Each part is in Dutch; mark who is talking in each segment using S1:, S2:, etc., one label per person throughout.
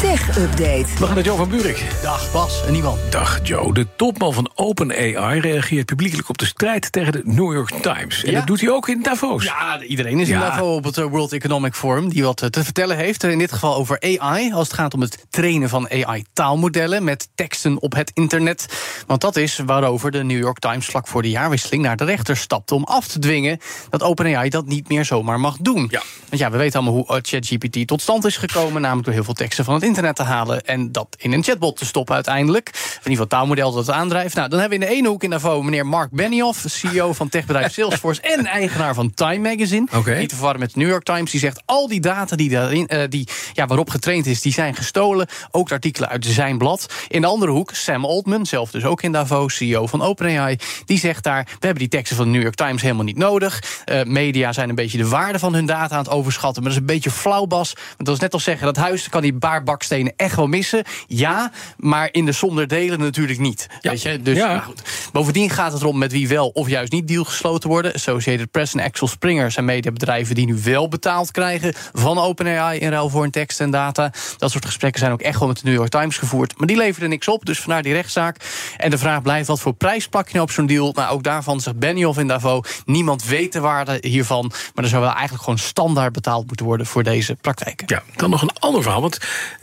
S1: Tech Update.
S2: We gaan naar Joe van Buurik.
S3: Dag Bas en Iwan.
S2: Dag Joe. De topman van OpenAI reageert publiekelijk op de strijd tegen de New York Times. En
S3: Ja.
S2: dat doet hij ook in Davos.
S3: Ja, iedereen is
S2: Ja.
S3: in Davos op het eh, World Economic Forum die wat eh, te vertellen heeft. In dit geval over AI, als het gaat om het trainen van AI-taalmodellen met teksten op het internet. Want dat is waarover de New York Times vlak voor de jaarwisseling naar de rechter stapte om af te dwingen dat OpenAI dat niet meer zomaar mag doen.
S2: Ja.
S3: Want ja, we weten allemaal hoe eh, ChatGPT tot stand is gekomen, namelijk door heel veel teksten van het internet te halen en dat in een chatbot te stoppen uiteindelijk. Of in ieder geval het taalmodel dat het aandrijft. Nou, dan hebben we in de ene hoek in Davos meneer Mark Benioff, CEO van techbedrijf Salesforce en eigenaar van Time Magazine.
S2: Oké.
S3: Niet te verwarren met de New York Times. Die zegt al die data die, daarin, eh, die ja, waarop getraind is, die zijn gestolen. Ook de artikelen uit zijn blad. In de andere hoek, Sam Altman, zelf dus ook in Davos, CEO van OpenAI. Die zegt daar, we hebben die teksten van de New York Times helemaal niet nodig. Eh, media zijn een beetje de waarde van hun data aan het overschatten. Maar dat is een beetje flauw, Bas. Want dat is net als zeggen, dat huis kan die paar bakstenen echt wel missen. Ja, maar in de zonder delen natuurlijk niet.
S2: Ja.
S3: Weet je? Dus,
S2: Ja.
S3: nou goed. Bovendien gaat het erom met wie wel of juist niet deal gesloten worden. Associated Press en Axel Springer zijn mediabedrijven die nu wel betaald krijgen van OpenAI in ruil voor hun tekst en data. Dat soort gesprekken zijn ook echt wel met de New York Times gevoerd. Maar die leverden niks op, dus vandaar die rechtszaak. En de vraag blijft, wat voor prijs plak je nou op zo'n deal? Nou, ook daarvan zegt Benioff in Davos, niemand weet de waarde hiervan. Maar er zou wel eigenlijk gewoon standaard betaald moeten worden voor deze praktijken.
S2: Ja, dan nog een ander verhaal. Want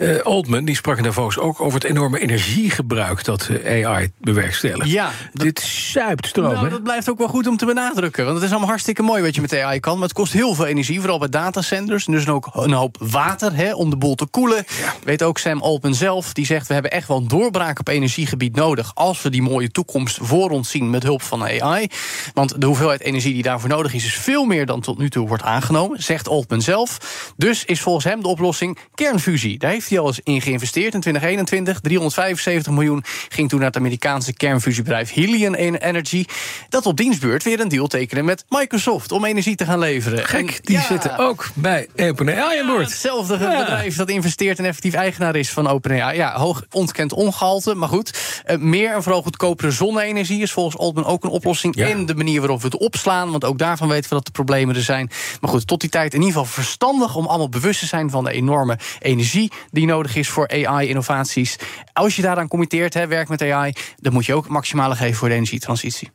S2: eh, Altman die sprak in Davos ook over het enorme energiegebruik dat eh, AI bewerkstelligt.
S3: Ja,
S2: Dit zuipt stroom.
S3: Nou, dat blijft ook wel goed om te benadrukken. Want het is allemaal hartstikke mooi wat je met AI kan. Maar het kost heel veel energie, vooral bij datacenters. En dus ook een hoop water hè, om de boel te koelen. Weet ook Sam Altman zelf. Die zegt, we hebben echt wel een doorbraak op energiegebied nodig... als we die mooie toekomst voor ons zien met hulp van AI. Want de hoeveelheid energie die daarvoor nodig is... is veel meer dan tot nu toe wordt aangenomen, zegt Altman zelf. Dus is volgens hem de oplossing kernfusie. Daar heeft hij al eens in geïnvesteerd in 2021. 375 miljoen ging toen naar het Amerikaanse kernfusiebedrijf Helion Energy. Dat op dienstbeurt weer een deal tekenen met Microsoft om energie te gaan leveren.
S2: Gek,
S3: En
S2: die
S3: ja,
S2: zitten ook bij OpenAI aan boord.
S3: Hetzelfde
S2: Ja.
S3: bedrijf dat investeert en effectief eigenaar is van OpenAI. Ja, hoog ontkend ongehalte, maar goed. Eh, meer en vooral goedkopere zonne-energie is volgens Altman ook een oplossing. En de manier waarop we het opslaan, want ook daarvan weten we dat de problemen er zijn. Maar goed, tot die tijd in ieder geval verstandig om allemaal bewust te zijn van de enorme energie die nodig is voor AI-innovaties. Als je daaraan committeert, hè, werk met AI, dan moet je ook maximale geven voor de energietransitie.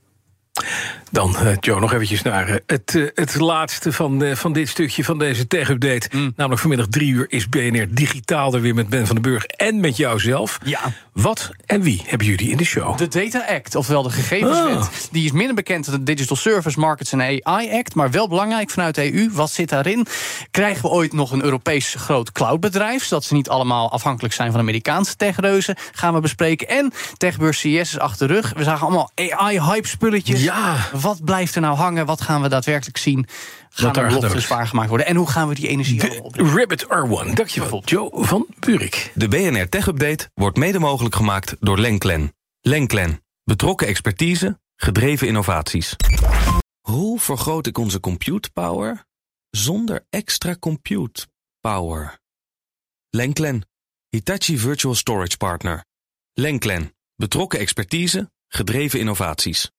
S2: Dan, eh, Joe, nog eventjes naar eh, het, eh, het laatste van, van dit stukje van deze tech-update.
S3: Mm.
S2: Namelijk vanmiddag drie uur is BNR digitaal er weer met Ben van den Burg en met jou zelf.
S3: Ja.
S2: Wat en wie hebben jullie in de show?
S3: De Data Act, oftewel de gegevenswet,
S2: Ah.
S3: die is minder bekend dan de Digital Service Markets en AI Act, maar wel belangrijk vanuit de EU. Wat zit daarin? Krijgen we ooit nog een Europees groot cloudbedrijf, zodat ze niet allemaal afhankelijk zijn van Amerikaanse techreuzen? Gaan we bespreken. En techbeurs CS is achter de rug. We zagen allemaal AI-hype spulletjes.
S2: Ja.
S3: Wat blijft er nou hangen? Wat gaan we daadwerkelijk zien? Gaan er beloftes waargemaakt worden? En hoe gaan we die energie opbrengen?
S2: Rabbit R1. Dankjewel, Joe van Buurik.
S4: De BNR Tech Update wordt mede mogelijk gemaakt door Lenklen. Lenklen. Betrokken expertise, gedreven innovaties. Hoe vergroot ik onze compute power zonder extra compute power? Lenklen. Hitachi Virtual Storage Partner. Lenklen. Betrokken expertise, gedreven innovaties.